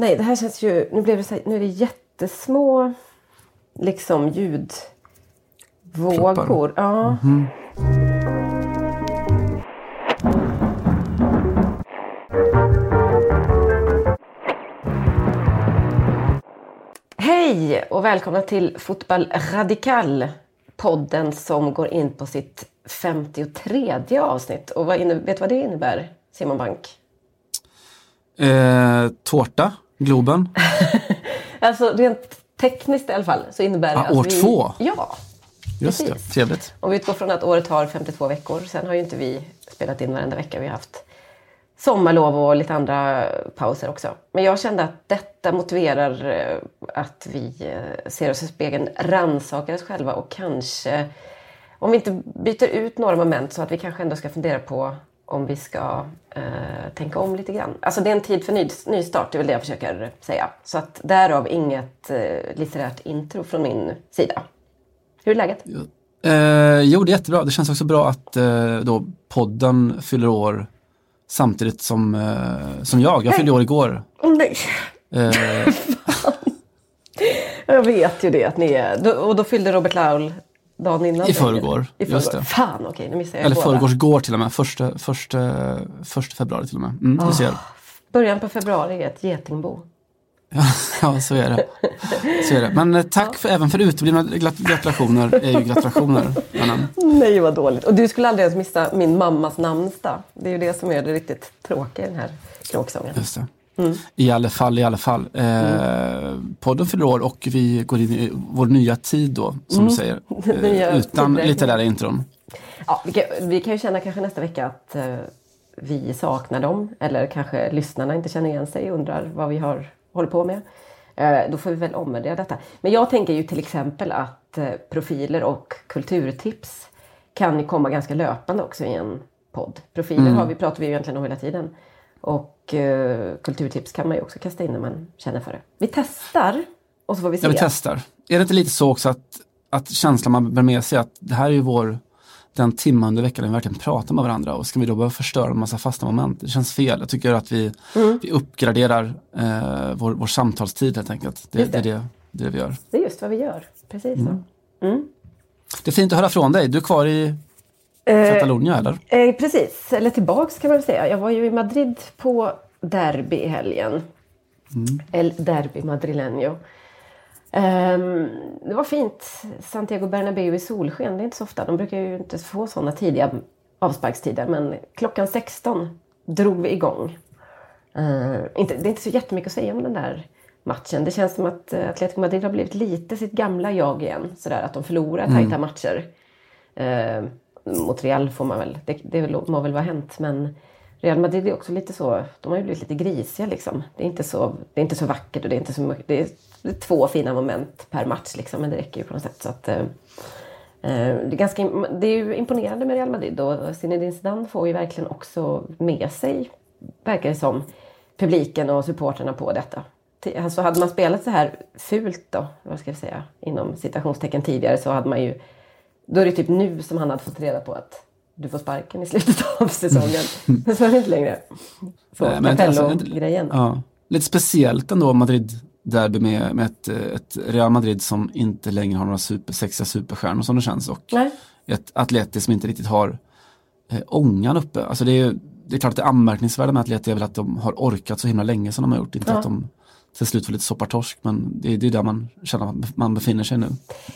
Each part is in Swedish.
Nej, det här känns ju... Nu, blev det så här, nu är det jättesmå liksom ljudvågor. Ploppar. Ja. Hej och välkomna till Fotboll Radikal. Podden som går in på sitt 53 avsnitt. Och vad inne, vet du vad det innebär, Simon Bank? Eh, tårta, Globen. Alltså rent tekniskt i alla fall så innebär det Ah, att år vi... två. Ja. Just det, Precis. trevligt. Om vi utgår från att året har 52 veckor. Sen har ju inte vi spelat in varenda vecka. Vi har haft sommarlov och lite andra pauser också. Men jag kände att detta motiverar eh, att vi eh, ser oss i spegeln, rannsakar oss själva och kanske, om vi inte byter ut några moment så att vi kanske ändå ska fundera på om vi ska eh, tänka om lite grann. Alltså det är en tid för ny, nystart, det är väl det jag försöker säga. Så att därav inget eh, litterärt intro från min sida. Hur är läget? Eh, jo, det är jättebra. Det känns också bra att eh, då podden fyller år samtidigt som, eh, som jag. Jag fyllde år igår. Nej! Eh, Jag vet ju det att ni är. Och då fyllde Robert Laul dagen innan. I förrgår, I just förrgår. det. Fan okej, nu missade jag eller båda. förrgårs går till och med. Första, första, första februari till och med. Mm, du ser. Början på februari är ett getingbo. Ja, så är det. Så är det. Men eh, tack för, även för uteblivna grat- gratulationer är ju gratulationer. Nej vad dåligt. Och du skulle aldrig ens missa min mammas namnsdag. Det är ju det som är det riktigt tråkiga i den här kråksången. Just det. Mm. I alla fall, i alla fall. Eh, podden fyller år och vi går in i vår nya tid då, som du säger. Mm. Nya Eh, utan litterära intron. Ja, vi, kan, vi kan ju känna kanske nästa vecka att eh, vi saknar dem. Eller kanske lyssnarna inte känner igen sig och undrar vad vi har hållit på med. Eh, då får vi väl omvärdera detta. Men jag tänker ju till exempel att eh, profiler och kulturtips kan ju komma ganska löpande också i en podd. Profiler har vi, pratar vi ju egentligen om hela tiden. Och eh, kulturtips kan man ju också kasta in när man känner för det. Vi testar och så får vi se. Ja, vi testar. Är det inte lite så också att, att känslan man bär med sig att det här är ju vår den timma under veckan när vi verkligen pratar med varandra och ska vi då behöva förstöra en massa fasta moment? Det känns fel. Jag tycker att vi, Mm. vi uppgraderar eh, vår, vår samtalstid helt enkelt. Det, det. det. är det, det vi gör. Det är just vad vi gör. Precis så. Det är fint att höra från dig. Du är kvar i Eh, Catalonia eller? Eh, precis, eller tillbaks kan man säga. Jag var ju i Madrid på derby i helgen. El derby madrileño. Ehm, det var fint. Santiago Bernabéu i solsken. Det är inte så ofta. De brukar ju inte få sådana tidiga avsparkstider. Men klockan 16 drog vi igång. Eh, inte, det är inte så jättemycket att säga om den där matchen. Det känns som att uh, Atletico Madrid har blivit lite sitt gamla jag igen. Sådär att de förlorar tajta matcher. Eh, mot Real får man väl, det, det må väl vara hänt. Men Real Madrid är också lite så, de har ju blivit lite grisiga liksom. Det är inte så, det är inte så vackert och det är inte så mycket, det är, två fina moment per match liksom. Men det räcker ju på något sätt. Så att, eh, eh det, är ganska, det är ju imponerande med Real Madrid och Zinedine Zidane får ju verkligen också med sig, verkar det som, publiken och supporterna på detta. Alltså hade man spelat så här fult då, vad ska jag säga, inom citationstecken tidigare så hade man ju då är det typ nu som han hade fått reda på att du får sparken i slutet av säsongen. Men så är det inte längre. Så, Nej, men alltså. Ja. Lite speciellt ändå Madrid-derby med, med ett, ett Real Madrid som inte längre har några super, sexiga superstjärnor som det känns och Nej. ett Atleti som inte riktigt har eh, ångan uppe. Alltså det är, det är klart att det anmärkningsvärda med Atleti är väl att de har orkat så himla länge som de har gjort. Inte Ja. att de till slut får lite soppartorsk men det, är- det är där man känner att man befinner sig nu.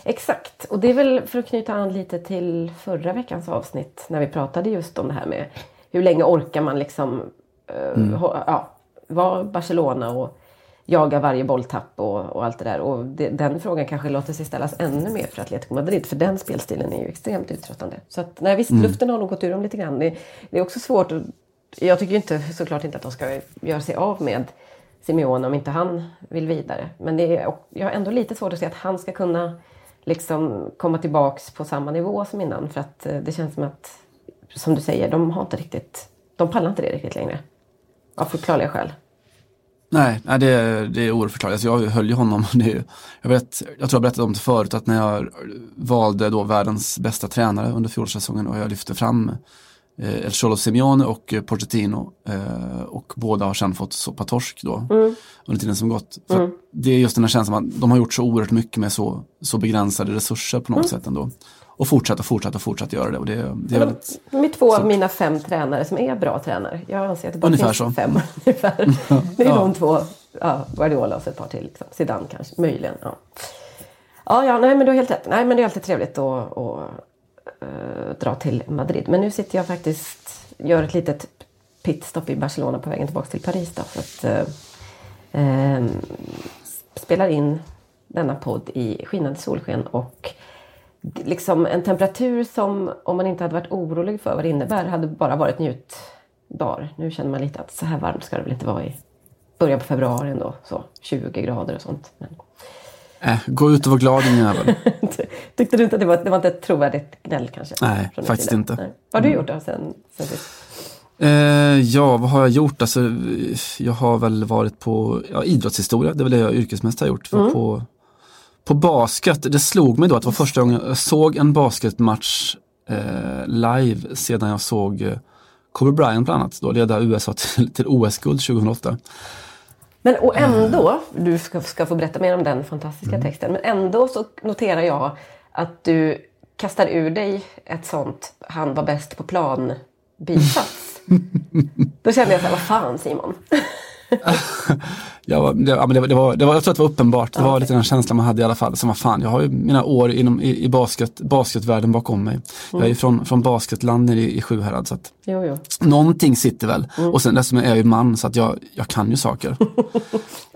Exakt. Och det är väl för att knyta an lite till förra veckans avsnitt när vi pratade just om det här med hur länge orkar man liksom eh, ha- ja, vara Barcelona och jaga varje bolltapp och, och allt det där. Och det, den frågan kanske låter sig ställas ännu mer för Atletico Madrid för den spelstilen är ju extremt uttröttande. Så att, nej, visst, luften har nog gått ur dem lite grann. Det, det är också svårt att, Jag tycker inte såklart inte att de ska göra sig av med Simeone om inte han vill vidare. Men det är, jag har ändå lite svårt att se att han ska kunna liksom komma tillbaks på samma nivå som innan. För att eh, det känns som att, som du säger, de har inte riktigt, de pallar inte det riktigt längre. Av förklarliga skäl. Nej, nej det, är- det är oförklarligt. Alltså jag höll ju honom. Det är, jag, vet, jag tror jag berättade om det förut att när jag valde då världens bästa tränare under fjolårssäsongen och jag lyfte fram El Cholo Simeone och eh, Pochettino. Eh, och båda har sedan fått soppa torsk då Mm. under tiden som gått. För att Det är just den här känslan att de har gjort så oerhört mycket med så, så begränsade resurser på något Mm. sätt ändå. Och fortsätta och fortsätta och fortsätta göra det. Och det, det är väldigt, De är två av mina fem tränare som är bra tränare. Jag anser att det bara Ungefär finns så. fem. Ungefär. Det är Ja. de två. Ja, Guardiola och så ett par till. Liksom. Zidane kanske, möjligen. Ja. Ja, ja, nej men du har helt rätt. Nej men det är alltid trevligt att, att eh, dra till Madrid. Men nu sitter jag faktiskt, gör ett litet pitstop i Barcelona på vägen tillbaka till Paris då. För att, eh, eh, spelar in denna podd i skinande solsken och liksom en temperatur som om man inte hade varit orolig för vad det innebär hade bara varit njutbar. Nu känner man lite att så här varmt ska det väl inte vara i början på februari ändå. Så 20 grader och sånt. Men, äh, gå ut och var glad din jävel. Tyckte du inte att det var, det var inte ett trovärdigt gnäll kanske? Nej, faktiskt sida? inte. Nej. Vad har du gjort då sen, sen sist? Eh, ja, vad har jag gjort? Alltså, jag har väl varit på ja, idrottshistoria, det är väl det jag yrkesmässigt har gjort. Mm. På, på basket, det slog mig då att det var första gången jag såg en basketmatch eh, live sedan jag såg eh, Kobe Bryant bland annat, då leda USA till, till OS-guld 2008. Men och ändå, du ska, ska få berätta mer om den fantastiska Mm. texten, men ändå så noterar jag att du kastar ur dig ett sånt han var bäst på plan bisats. Då kände jag så här, vad fan Simon? Var, det, ja, men det, det, var, det var, jag tror att det var uppenbart, det var lite den känslan man hade i alla fall. Som var fan, jag har ju mina år inom, i, i basket, basketvärlden bakom mig. Jag är ju från, från basketland nere i, i Sjuhärad. Så att, Jo, jo. Någonting sitter väl. Och sen dessutom är jag ju man så att jag, jag kan ju saker.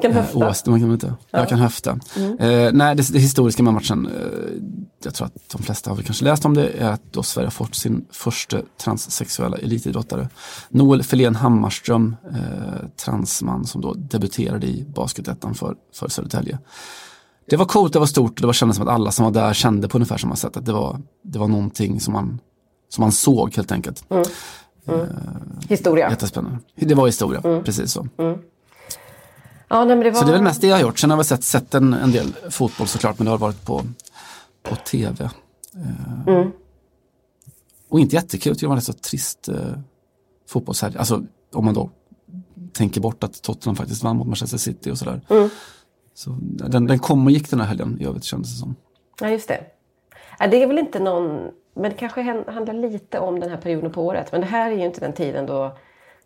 Kan Eh, höfta. oavsett, man kan inte. Jag kan höfta. Eh, nej, det, det historiska med matchen, eh, jag tror att de flesta har väl kanske läst om det, är att då Sverige har fått sin första transsexuella elitidrottare. Noel Felén Hammarström, eh, transman som då debuterade i basketettan för, för Södertälje. Det var coolt, det var stort och det var kändes som att alla som var där kände på ungefär samma sätt. Att det var, det var någonting som man, som man såg helt enkelt. Historia. Jättespännande. Det var historia, precis så. Ja, nej, men det var... Så det är väl mest det jag har gjort. Sen har jag sett, sett en, en del fotboll såklart, men det har varit på, på tv. Eh, Och inte jättekul, det var en rätt så trist eh, fotbollshelg. Alltså om man då tänker bort att Tottenham faktiskt vann mot Manchester City och sådär. Så den, den kom och gick den här helgen i övrigt kändes det som. Ja, just det. Ja, det är väl inte någon... Men det kanske handlar lite om den här perioden på året. Men det här är ju inte den tiden då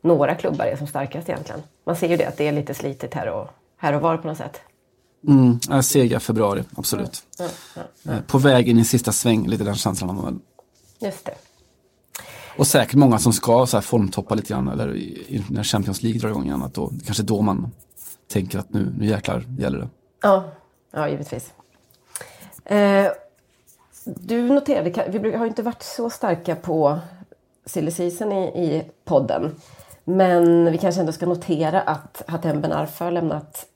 några klubbar är som starkast egentligen. Man ser ju det att det är lite slitigt här och, här och var på något sätt. Mm, sega februari, absolut. Ja, ja. Eh, På väg in i sista sväng, lite den känslan man väl. Just det. Och säkert många som ska så här formtoppa lite grann eller i, i, när Champions League drar igång igen. Att då, kanske då man tänker att nu, nu jäklar gäller det. Ja, ja givetvis. Eh, du noterade, vi har ju inte varit så starka på silly season i, i podden. Men vi kanske ändå ska notera att Hatem Ben Arfa har lämnat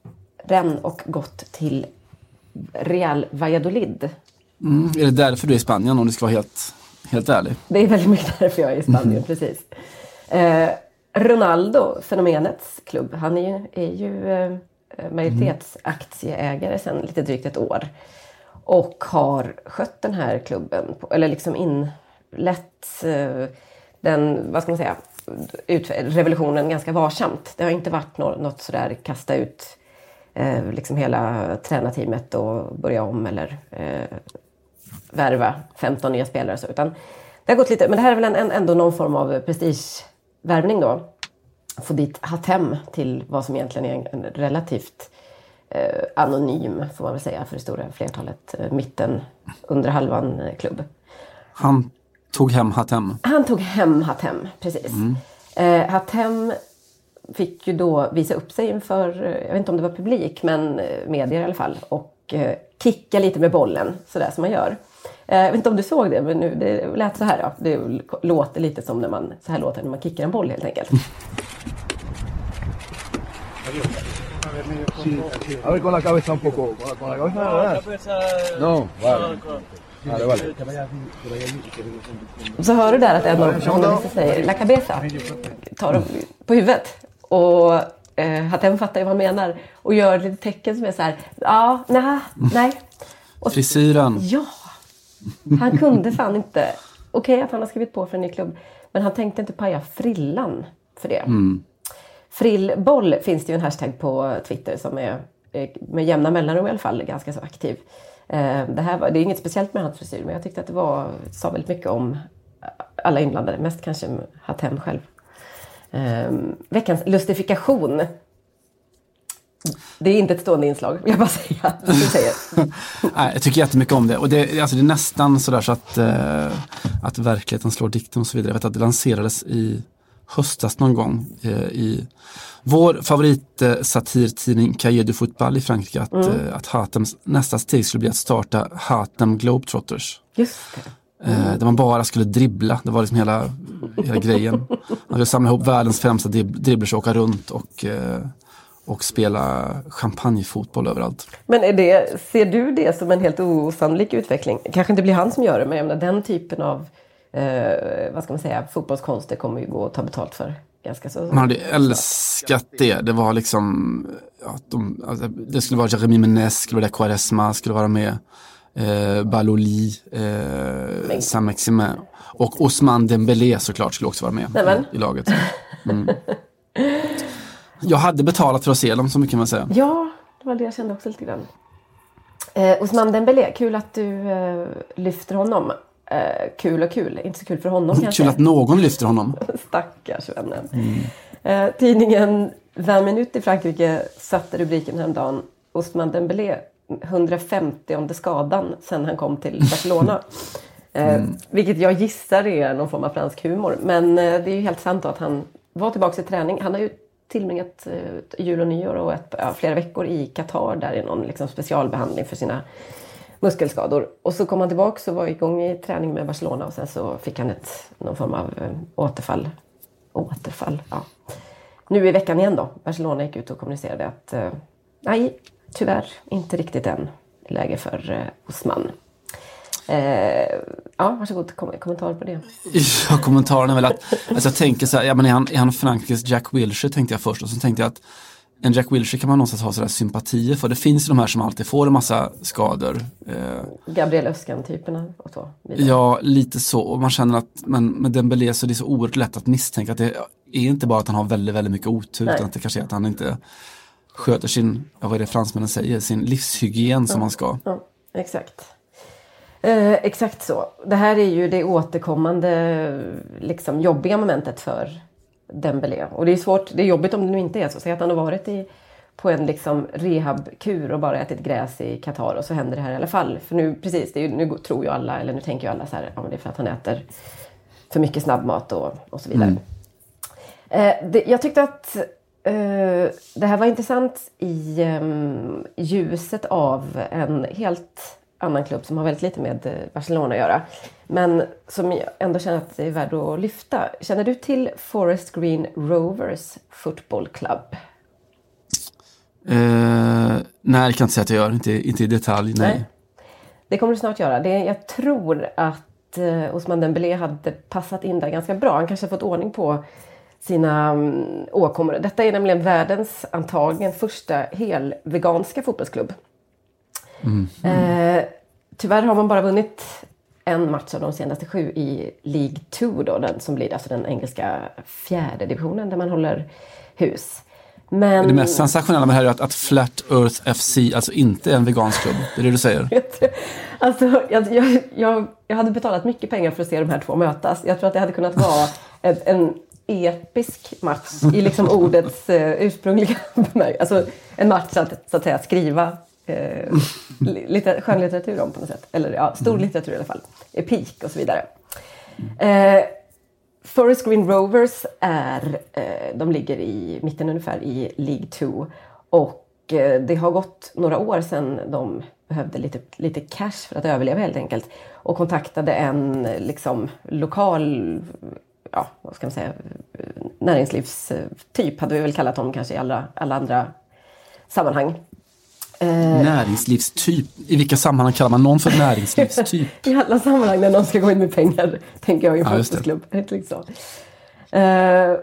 Rennes och gått till Real Valladolid. Mm. Är det därför du är i Spanien om du ska vara helt, helt ärlig? Det är väldigt mycket därför jag är i Spanien, precis. Eh, Ronaldo, fenomenets klubb, han är ju, är ju eh, majoritetsaktieägare sedan lite drygt ett år. Och har skött den här klubben, på, eller liksom inlett eh, den, vad ska man säga, ut, revolutionen ganska varsamt. Det har inte varit något, något sådär kasta ut eh, liksom hela tränarteamet och börja om eller eh, värva 15 nya spelare. Så, utan det har gått lite, men det här är väl en, ändå någon form av prestigevärvning då. Få dit Hatem till vad som egentligen är en, relativt eh, anonym, får man väl säga, för det stora flertalet eh, mitten under halvan eh, klubb. Han tog hem Hatem. Han tog hem Hatem, precis. Eh, Hatem fick ju då visa upp sig inför, eh, jag vet inte om det var publik, men eh, medier i alla fall. Och eh, kicka lite med bollen, sådär som man gör. Eh, jag vet inte om du såg det, men nu, det lät så här. Ja. Det låter lite som när man, så här låter när man kickar en boll helt enkelt. A ver con la cabeza un poco. Con la, con la cabeza nada más. No, vale. Vale, vale. Så hör du där att en av journalisterna säger La cabeza, tar dem på huvudet. Och eh, Hatem fattar ju vad han menar och gör lite tecken som är så här, ja, nej, nej. Och Frisyren. Ja, han kunde fan inte. Okej att han har skrivit på för en ny klubb. Men han tänkte inte paja frillan för det. Frillboll finns det ju en hashtag på Twitter som är eh, med jämna mellanrum i alla fall ganska så aktiv. Eh, Det, här var, det är inget speciellt med hans frisyr men jag tyckte att det var, sa väldigt mycket om alla inblandade. Mest kanske Hatem själv. Eh, veckans lustifikation. Det är inte ett stående inslag, vill jag bara säga. Du säger. Nej, jag tycker jättemycket om det. Och det, alltså det är nästan sådär så att, eh, att verkligheten slår dikten och så vidare. Jag vet att det lanserades i höstas någon gång eh, i vår favoritsatirtidning Cahiers du Football i Frankrike att, eh, att Hatems nästa steg skulle bli att starta Hatem Globetrotters. Just det. Eh, där man bara skulle dribbla, det var liksom hela, hela grejen. Man skulle samla ihop världens främsta drib- dribblers och åka runt och, eh, och spela champagnefotboll överallt. Men är det, ser du det som en helt osannolik utveckling? Kanske inte blir han som gör det, men jag menar, den typen av eh, vad ska man säga, fotbollskonster kommer ju gå att ta betalt för. Ganska så. Man hade älskat det. Det var liksom, ja, de, alltså, det skulle vara Jeremy Menez, skulle vara Quaresma, skulle vara med. Eh, Baloli, eh, Saint-Maximin. Och Osman Dembélé såklart skulle också vara med Nämen. i, laget. Mm. Jag hade betalat för att se dem, så mycket kan man säga. Ja, det var det jag kände också lite grann. Eh, Osman Dembélé, kul att du eh, lyfter honom. Eh, kul och kul, inte så kul för honom kanske. Kul att någon lyfter honom. Stackars vännen. Eh, tidningen 20 Minutes i Frankrike satte rubriken häromdagen Osman Dembélé 150 om det skadan sen han kom till Barcelona. Eh, Vilket jag gissar är någon form av fransk humor. Men eh, det är ju helt sant att han var tillbaka i träning. Han har ju tillbringat eh, jul och nyår och ett, ja, flera veckor i Qatar där i någon liksom, specialbehandling för sina muskelskador. Och så kom han tillbaka och var igång i träning med Barcelona och sen så fick han ett, någon form av återfall. Återfall, ja. Nu i veckan igen då. Barcelona gick ut och kommunicerade att nej, tyvärr inte riktigt än läge för eh, Osman. Eh, ja, varsågod, kom, kommentar på det. Ja, kommentaren är väl att, alltså jag tänker så här, ja men är han, är han Frankrikes Jack Wilshere tänkte jag först och så tänkte jag att en Jack Wilshere kan man någonstans ha sådär sympatier för. Det finns ju de här som alltid får en massa skador. Eh, Gabriel Öskan-typerna och så vidare. ja, lite så. Och man känner att, men med Dembélé så är det så oerhört lätt att misstänka att det är inte bara att han har väldigt, väldigt mycket otur, Nej. utan att det kanske är att han inte sköter sin, ja, vad är det fransmännen säger, sin livshygien som man ska. Ja, exakt. Eh, exakt så. Det här är ju det återkommande liksom, jobbiga momentet för Dembélé. Och det är svårt, det är jobbigt om det nu inte är så. Säg att han har varit i, på en liksom, rehabkur och bara ätit gräs i Qatar och så händer det här i alla fall. För nu, precis, det är, nu tror ju alla, eller nu tänker ju alla så här, ja men det är för att han äter för mycket snabbmat och, och så vidare. Eh, det, jag tyckte att eh, det här var intressant i ehm, ljuset av en helt annan klubb som har väldigt lite med eh, Barcelona att göra. Men som jag ändå känner att det är värd att lyfta. Känner du till Forest Green Rovers Football Club? Eh, nej, det kan jag inte säga att jag gör, inte, inte i detalj, nej. Nej. Det kommer du snart göra. Det, jag tror att eh, Osman Dembélé hade passat in där ganska bra. Han kanske fått ordning på sina um, åkommor. Detta är nämligen världens antagligen första helveganska fotbollsklubb. Eh, tyvärr har man bara vunnit en match av de senaste sju i League 2 då, den som blir alltså den engelska fjärde divisionen där man håller hus. Men... Det mest sensationella med det här är att, att Flat Earth FC alltså inte är en vegansk klubb. Det är det du säger? Alltså, jag, jag, jag, jag hade betalat mycket pengar för att se de här två mötas. Jag tror att det hade kunnat vara en, en episk match i liksom ordets eh, ursprungliga bemärkelse. Alltså en match att, så att säga skriva eh, li- lite skönlitteratur om på något sätt. Eller ja, stor litteratur i alla fall. Epik och så vidare. Eh, Forest Green Rovers är, eh, de ligger i mitten ungefär i League 2 och eh, det har gått några år sedan de behövde lite, lite cash för att överleva helt enkelt och kontaktade en liksom lokal, ja vad ska man säga, näringslivstyp hade vi väl kallat dem kanske i alla, alla andra sammanhang. Näringslivstyp. I vilka sammanhang kallar man någon för näringslivstyp? I alla sammanhang när någon ska gå in med pengar, tänker jag i en Ja, fotbollsklubb. Liksom. Eh,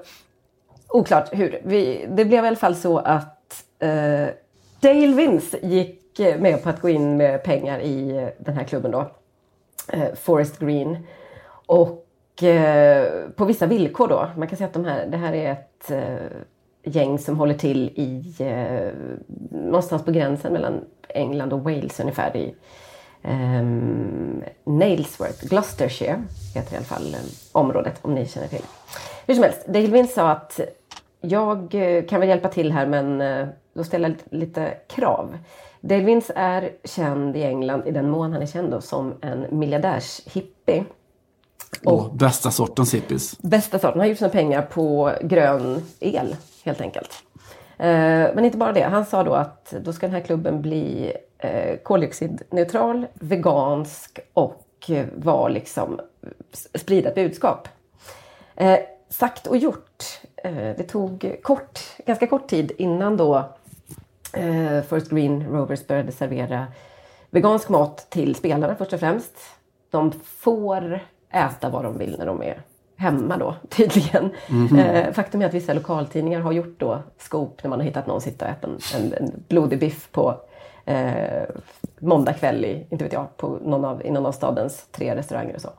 oklart hur. Vi, det blev i alla fall så att eh, Dale Vince gick eh, med på att gå in med pengar i eh, den här klubben då. Eh, Forest Green. Och eh, på vissa villkor då. Man kan säga att de här, det här är ett eh, gäng som håller till i eh, någonstans på gränsen mellan England och Wales ungefär. I, um, Nailsworth, Gloucestershire heter i alla fall um, området om ni känner till. Hur som helst, Dale Vince sa att jag uh, kan väl hjälpa till här men uh, då ställer jag lite, lite krav. Dale Vince är känd i England i den mån han är känd då, som en miljardärshippie. Och bästa sortens hippies. Bästa sorten. Han har gjort sina pengar på grön el helt enkelt. Eh, men inte bara det. Han sa då att då ska den här klubben bli eh, koldioxidneutral, vegansk och eh, var liksom sprida ett budskap. Sagt och gjort. Det tog kort, ganska kort tid innan då First Green Rovers började servera vegansk mat till spelarna först och främst. De får äta vad de vill när de är hemma då tydligen. Mm -hmm. faktum är att vissa lokaltidningar har gjort då scoop när man har hittat någon sitta och äta en, en, en blodig biff på eh, måndag kväll i, inte vet jag, på någon av, i någon av stadens tre restauranger och så.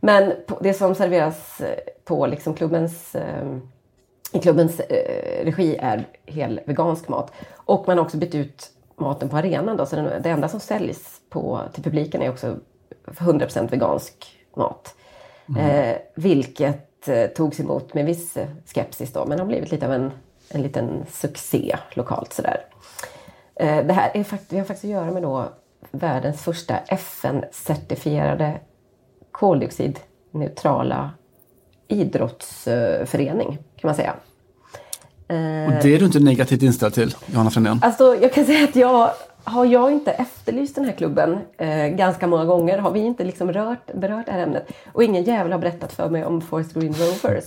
Men på, det som serveras eh, på liksom klubbens, eh, i klubbens eh, regi är hel vegansk mat. Och man har också bytt ut maten på arenan då, så den, det enda som säljs på, till publiken är också 100% vegansk mat. Mm. Eh, vilket eh, togs emot med viss eh, skepsis då, men har blivit lite av en, en liten succé lokalt sådär. Eh, det här är fakt vi har faktiskt att göra med då världens första FN-certifierade koldioxidneutrala idrottsförening kan man säga. Och det är du inte negativt inställd till, Johanna Frändén? Alltså, jag kan säga att jag har jag inte efterlyst den här klubben eh, ganska många gånger har vi inte liksom rört, berört det här ämnet. Och ingen jävel har berättat för mig om Forest Green Rovers.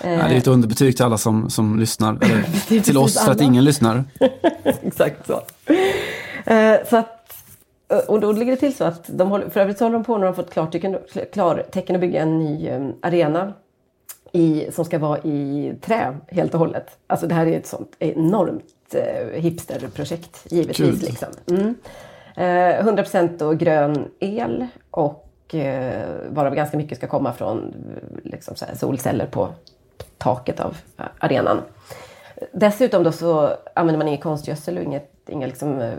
Eh, ja, det är ett underbetyg till alla som, som lyssnar. Eller till oss för att ingen lyssnar. Exakt så. Eh, så att, eh, och då ligger det till så att de håller, för övrigt så håller de på när de fått klartecken, klartecken att bygga en ny um, arena i, som ska vara i trä helt och hållet. Alltså det här är ett sånt enormt eh, hipsterprojekt givetvis. Liksom. Mm. Eh, 100% då grön el och eh, varav ganska mycket ska komma från liksom, så solceller på taket av arenan. Dessutom då så använder man ingen konstgödsel och inget, inga liksom, eh,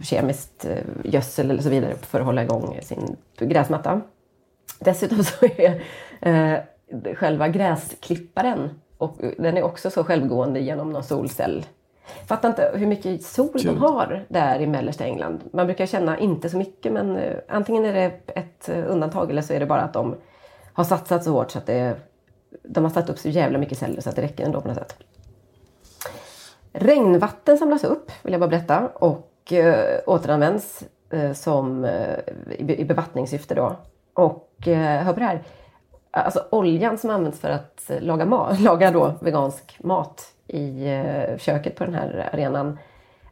kemiskt eh, gödsel eller så vidare för att hålla igång sin gräsmatta. Dessutom så är eh, själva gräsklipparen och den är också så självgående genom någon solcell Fattar inte hur mycket sol Kul. de har där i mellersta England. Man brukar känna inte så mycket men eh, antingen är det ett eh, undantag eller så är det bara att de har satsat så hårt så att det, de har satt upp så jävla mycket celler så att det räcker ändå på något sätt. Regnvatten samlas upp, vill jag bara berätta, och eh, återanvänds eh, som, eh, i, bevattningssyfte då. Och eh, hör på det här, alltså oljan som används för att laga, mat, laga då vegansk mat i eh, köket på den här arenan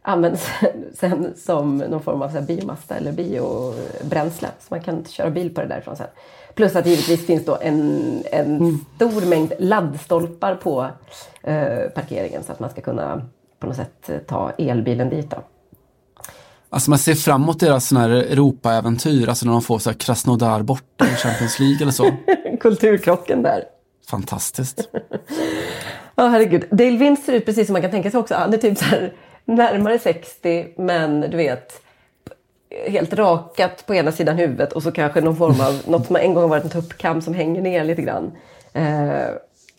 används sen som någon form av så biomassa eller biobränsle. Så man kan köra bil på det därifrån sen. Plus att givetvis finns då en, en mm. stor mängd laddstolpar på eh, parkeringen så att man ska kunna på något sätt eh, ta elbilen dit. Då. Alltså man ser fram emot deras sån här Europa-äventyr, alltså när de får så här Krasnodar borta i Champions League eller så. Kulturkrocken där. Fantastiskt. Ja, oh, herregud. Dale Vince ser ut precis som man kan tänka sig också. Han är typ så här, närmare 60 men du vet helt rakat på ena sidan huvudet och så kanske någon form av, något som en gång varit en tuppkam som hänger ner lite grann. Eh,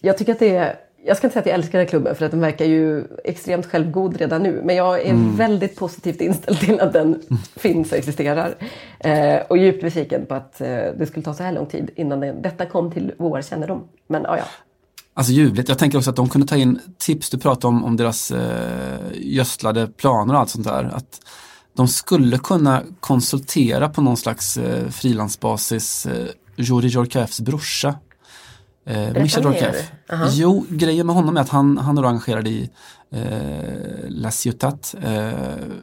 jag tycker att det är, jag ska inte säga att jag älskar den här klubben för att den verkar ju extremt självgod redan nu. Men jag är mm. väldigt positivt inställd till att den finns och existerar. Eh, och djupt besviken på att eh, det skulle ta så här lång tid innan det, detta kom till vår kännedom. Men ja, ja. Alltså ljuvligt. Jag tänker också att de kunde ta in tips, du pratade om, om deras eh, gödslade planer och allt sånt där. Att de skulle kunna konsultera på någon slags eh, frilansbasis eh, Juri Jorkaefs brorsa. Eh, Mischa Jorkaeff. Uh -huh. Jo, grejen med honom är att han, han är engagerad i eh, La Ciutat, eh,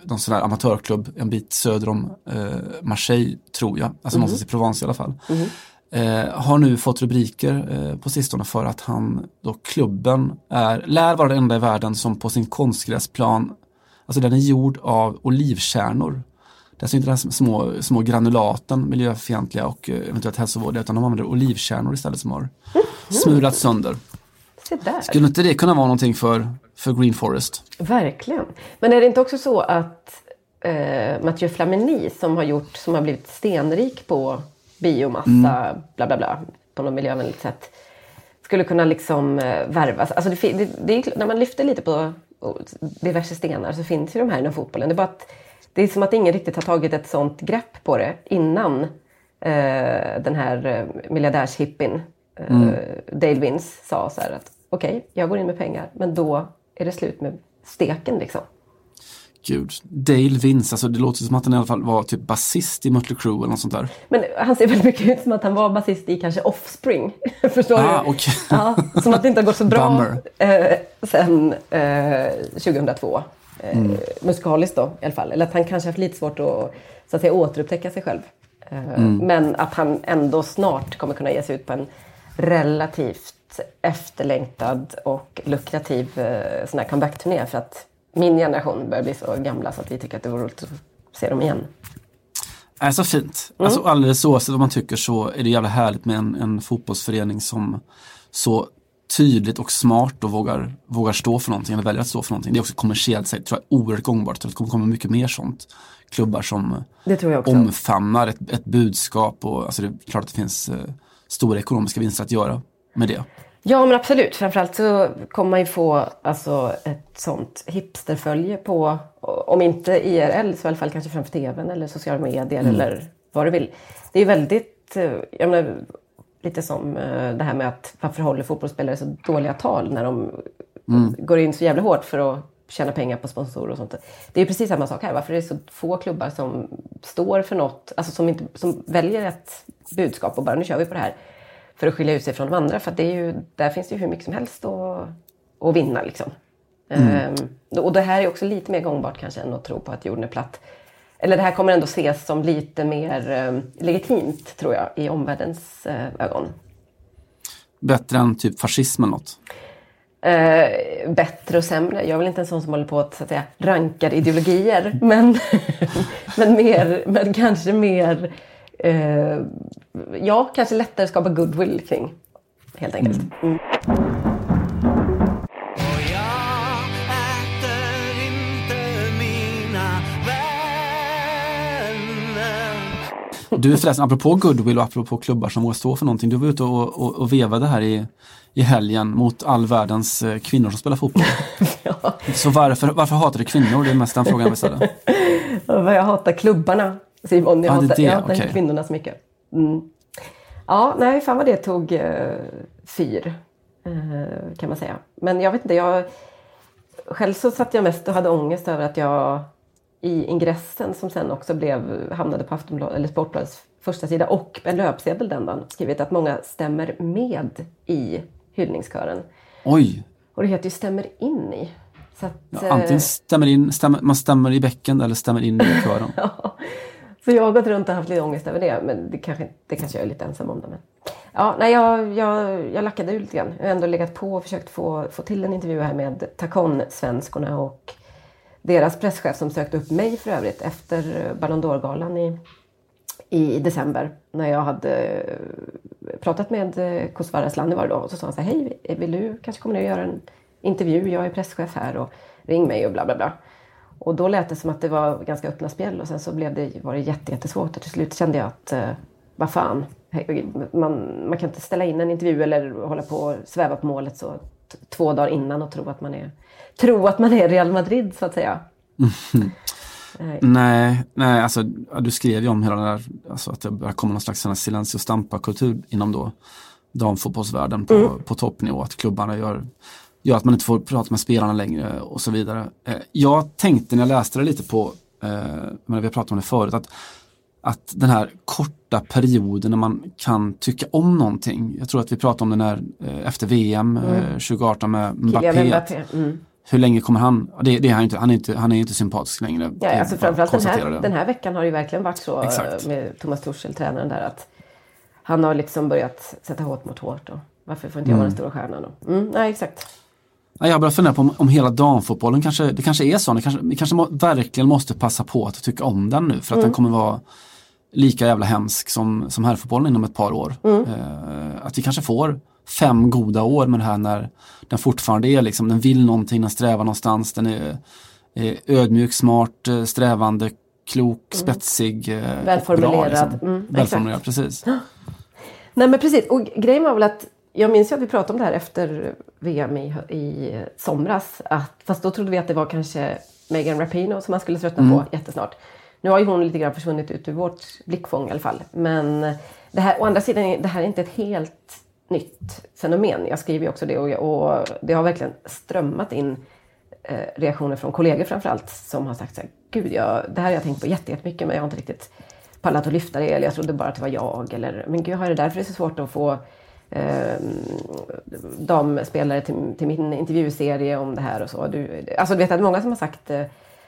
någon sån här amatörklubb en bit söder om eh, Marseille tror jag, alltså mm någonstans i Provence i alla fall. Mm eh, har nu fått rubriker eh, på sistone för att han, då klubben, är, lär vara den enda i världen som på sin konstgräsplan, alltså den är gjord av olivkärnor. Alltså inte den här små, små granulaten, miljöfientliga och eh, eventuellt hälsovådliga, utan de använder olivkärnor istället som har Mm. smulats sönder. Skulle inte det kunna vara någonting för, för Green Forest? Verkligen. Men är det inte också så att eh, Mathieu Flamini som har gjort, som har blivit stenrik på biomassa, bla bla bla, på något miljövänligt sätt, skulle kunna liksom eh, värvas. Alltså det, det, det är, när man lyfter lite på oh, diverse stenar så finns ju de här inom fotbollen. Det är bara att det är som att ingen riktigt har tagit ett sånt grepp på det innan eh, den här eh, miljardärshippin eh, Dale Vince sa så här att okej, jag går in med pengar men då är det slut med steken liksom. Gud, Dale Vince, alltså det låter som att han i alla fall var typ basist i Mötley Crüe eller något sånt där. Men han ser väldigt mycket ut som att han var basist i kanske Offspring. Förstår Ah, du? okej. Ja, som att det inte har gått så bra eh, sen eh, 2002. Eh, Mm. Musikaliskt då i alla fall. Eller att han kanske haft lite svårt att, så att säga, återupptäcka sig själv. Eh, Mm. Men att han ändå snart kommer kunna ge sig ut på en relativt efterlängtad och lukrativ eh, sån här comeback-turné. För att min generation börjar bli så gamla så att vi tycker att det vore roligt att se dem igen. är så fint. Alltså alldeles oavsett vad man tycker så är det jävla härligt med en, en fotbollsförening som så tydligt och smart och vågar, vågar stå för någonting eller väljer att stå för någonting. Det är också kommersiellt sett tror jag oerhört gångbart. Det kommer komma mycket mer sånt. Klubbar som omfamnar ett, ett budskap och alltså det är klart att det finns eh, stora ekonomiska vinster att göra med det. Ja men absolut. Framförallt så kommer man ju få alltså, ett sånt hipsterfölje på, om inte IRL så i alla fall kanske framför tvn eller sociala medier eller vad du vill. Det är ju väldigt, eh, jag menar, lite som eh, det här med att varför håller fotbollsspelare så dåliga tal när de går in så jävla hårt för att tjäna pengar på sponsorer och sånt. Det är precis samma sak här. Varför är det så få klubbar som står för något, alltså som, inte, som väljer ett budskap och bara nu kör vi på det här för att skilja ut sig från de andra. För det är ju, där finns det ju hur mycket som helst att, att vinna. Liksom. Ehm, och det här är också lite mer gångbart kanske än att tro på att jorden är platt. Eller det här kommer ändå ses som lite mer eh, legitimt tror jag i omvärldens eh, ögon. Bättre än typ fascism eller något. Eh, bättre och sämre. Jag är väl inte en sån som håller på att, så att säga, rankar ideologier. men, men, mer, men kanske mer... Eh, ja, kanske lättare skapa goodwill kring. Helt enkelt. Mm. Och jag äter inte mina vänner Du förresten, apropå goodwill och apropå klubbar som vågar stå för någonting. Du var ute och, och, och vevade här i, i helgen mot all världens eh, kvinnor som spelar fotboll. Ja, Så varför, varför hatar du kvinnor? Det är mest den frågan jag vill ställa. och vad jag hatar klubbarna, Simon. Jag är hatar, det, jag hatar okej. kvinnorna så mycket. Mm. Ja, nej, fan vad det tog eh, fyr. Eh, kan man säga. Men jag vet inte, jag... Själv så satt jag mest och hade ångest över att jag i ingressen som sen också blev, hamnade på Aftonbladet, eller Sportbladets första sida och en löpsedel den dagen skrivit att många stämmer med i hyllningskören. Oj, Och det heter ju stämmer in i. Att, ja, eh, antingen stämmer in, stämmer, man stämmer i bäcken eller stämmer in i kören. Ja, så jag har gått runt och haft lite ångest över det. Men det kanske, det kanske jag är lite ensam om. Det, men. Ja, nej, jag, jag, jag lackade ur lite grann. Jag har ändå legat på och försökt få, få till en intervju här med Tacon-svenskorna och deras presschef som sökte upp mig för övrigt efter Ballon d'Or-galan i, i december. När jag hade eh, pratat med eh, Kosovare Asllani var det då. Och så sa han så här, hej, vill du kanske komma ner och göra en intervju? Jag är presschef här och ring mig och bla bla bla. Och då lät det som att det var ganska öppna spjäll och sen så blev det, var det jätte, jättesvårt och till slut kände jag att eh, vad fan, man, man kan inte ställa in en intervju eller hålla på och sväva på målet så två dagar innan och tro att man är, tro att man är Real Madrid så att säga. Nej. Nej, nej alltså, du skrev ju om hela det där, alltså att det börjar komma någon slags och stampa-kultur inom då damfotbollsvärlden på, på toppnivå. Att klubbarna gör, gör att man inte får prata med spelarna längre och så vidare. Eh, jag tänkte när jag läste det lite på, eh, men vi har pratat om det förut, att, att den här korta perioden när man kan tycka om någonting. Jag tror att vi pratade om det när, eh, efter VM eh, 2018 med Mbappé. Mm. Hur länge kommer han? Det, det är han, inte, han, är inte, han är inte sympatisk längre. Ja, alltså framförallt den här, den här veckan har det ju verkligen varit så Exakt. med Thomas Tuchel, tränaren där, att han har liksom börjat sätta hårt mot hårt. Och varför får inte jag vara den stora stjärnan? Mm, nej, exakt. Ja, Jag börjar fundera på om, om hela damfotbollen kanske, det kanske är så. Det kanske, vi kanske må, verkligen måste passa på att tycka om den nu för att den kommer vara lika jävla hemsk som, som herrfotbollen inom ett par år. Eh, att vi kanske får fem goda år med det här när den fortfarande är liksom, den vill någonting, den strävar någonstans, den är, är ödmjuk, smart, eh, strävande, klok, spetsig. eh, och bra, Välformulerad. liksom. Mm, Välformulerad, precis. Nej men precis, och grejen var väl att jag minns ju att vi pratade om det här efter VM i, i somras. Att, fast då trodde vi att det var kanske Megan Rapinoe som man skulle tröttna på jättesnart. Nu har ju hon lite grann försvunnit ut ur vårt blickfång i alla fall. Men det här, å andra sidan, det här är inte ett helt nytt fenomen. Jag skriver ju också det och, och det har verkligen strömmat in eh, reaktioner från kollegor framförallt som har sagt så här, gud jag, det här har jag tänkt på jätte- jättemycket men jag har inte riktigt pallat att lyfta det eller jag trodde bara att det var jag eller men gud har det därför det är så svårt att få eh, damspelare till, till min intervjuserie om det här och så. Du, alltså du vet att många som har sagt eh,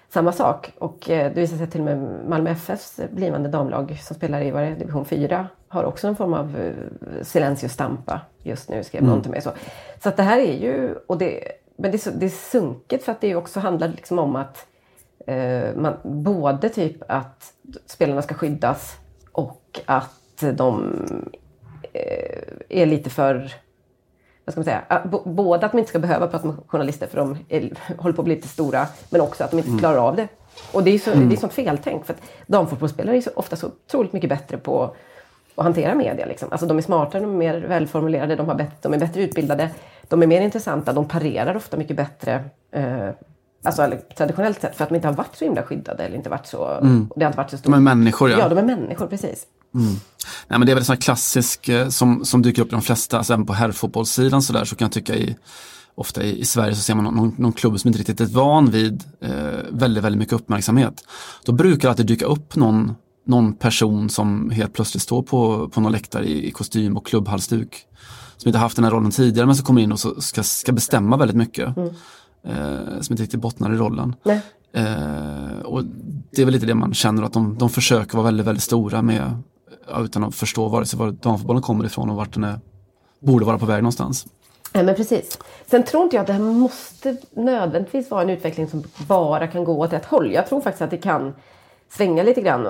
samma sak och eh, det visar sig till och med Malmö FFs blivande damlag som spelar i det, division 4 har också en form av eh, silencio stampa just nu skrev någon till mig. Så, så att det här är ju, och det, men det är, det är sunkigt för att det också handlar liksom om att eh, man, både typ att spelarna ska skyddas och att de är lite för vad ska man säga, både att de inte ska behöva prata med journalister för de är, håller på att bli lite stora, men också att de inte klarar av det. Och det är, så, det är sånt feltänk, för att damfotbollsspelare är så, ofta så otroligt mycket bättre på att hantera media. Liksom. Alltså de är smartare, de är mer välformulerade, de, har bättre, de är bättre utbildade, de är mer intressanta, de parerar ofta mycket bättre. Eh, alltså traditionellt sett, för att de inte har varit så himla skyddade eller inte varit så... Det har inte varit så stort. De är människor ja. Ja, de är människor, precis. Nej, men det är väl en sån här klassisk eh, som, som dyker upp i de flesta, alltså även på herrfotbollssidan så där så kan jag tycka i Ofta i, i Sverige så ser man någon, någon klubb som inte riktigt är van vid eh, väldigt, väldigt mycket uppmärksamhet. Då brukar det alltid dyka upp någon, någon person som helt plötsligt står på, på någon läktare i, i kostym och klubbhalsduk. Som inte haft den här rollen tidigare men som kommer in och så ska, ska bestämma väldigt mycket. Eh, som inte riktigt bottnar i rollen. Nej. Eh, och det är väl lite det man känner att de, de försöker vara väldigt, väldigt stora med utan att förstå vare sig var damfotbollen kommer ifrån och vart den är, borde vara på väg någonstans. Ja, men precis. Sen tror inte jag att det här måste nödvändigtvis vara en utveckling som bara kan gå åt ett håll. Jag tror faktiskt att det kan svänga lite grann.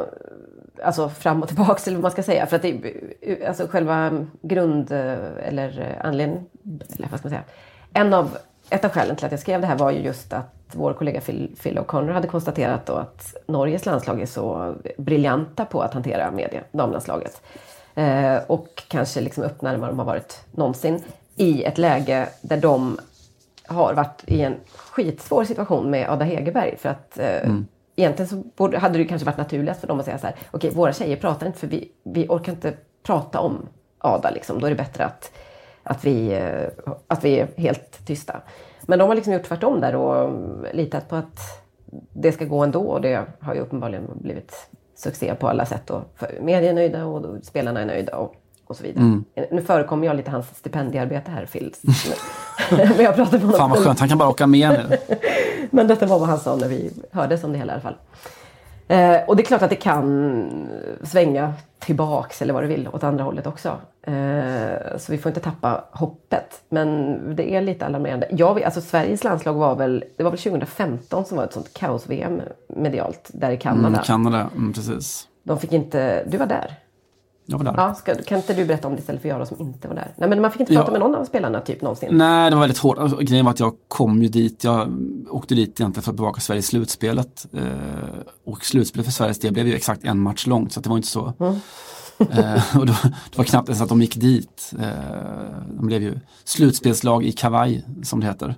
Alltså fram och tillbaks eller vad man ska säga. För att det, alltså själva grund eller anledningen, eller vad ska man säga. En av, ett av skälen till att jag skrev det här var ju just att vår kollega Phil, Phil O'Connor hade konstaterat då att Norges landslag är så briljanta på att hantera media, damlandslaget. Eh, och kanske liksom öppnare än vad de har varit någonsin. I ett läge där de har varit i en skitsvår situation med Ada Hegerberg. För att eh, egentligen så borde, hade det kanske varit naturligast för dem att säga så här. Okej, våra tjejer pratar inte för vi, vi orkar inte prata om Ada. Liksom. Då är det bättre att, att, vi, eh, att vi är helt tysta. Men de har liksom gjort tvärtom där och litat på att det ska gå ändå. Och det har ju uppenbarligen blivit succé på alla sätt. Och media är nöjda och spelarna är nöjda. Och, och så vidare. Nu förekommer jag lite hans stipendiearbete här, Phil. Men jag med honom. Fan vad skönt, han kan bara åka med nu. Men detta var vad han sa när vi hördes om det hela i alla fall. Eh, och det är klart att det kan svänga tillbaks eller vad du vill åt andra hållet också. Eh, så vi får inte tappa hoppet. Men det är lite alarmerande. Jag, alltså Sveriges landslag var väl, det var väl 2015 som var ett sånt kaos-VM medialt där i Kanada. Mm, Kanada, mm, precis. De fick inte, du var där? Jag var där. Ja, ska, kan inte du berätta om det istället för jag då som inte var där? Nej men man fick inte Ja. prata med någon av spelarna typ någonsin. Nej, det var väldigt hårt. Alltså, Grejen var att jag kom ju dit, jag åkte dit egentligen för att bevaka Sverige i slutspelet. Eh, och slutspelet för Sveriges del blev ju exakt en match långt så det var inte så. Eh, och då, det var knappt ens att de gick dit. Eh, de blev ju slutspelslag i kavaj som det heter.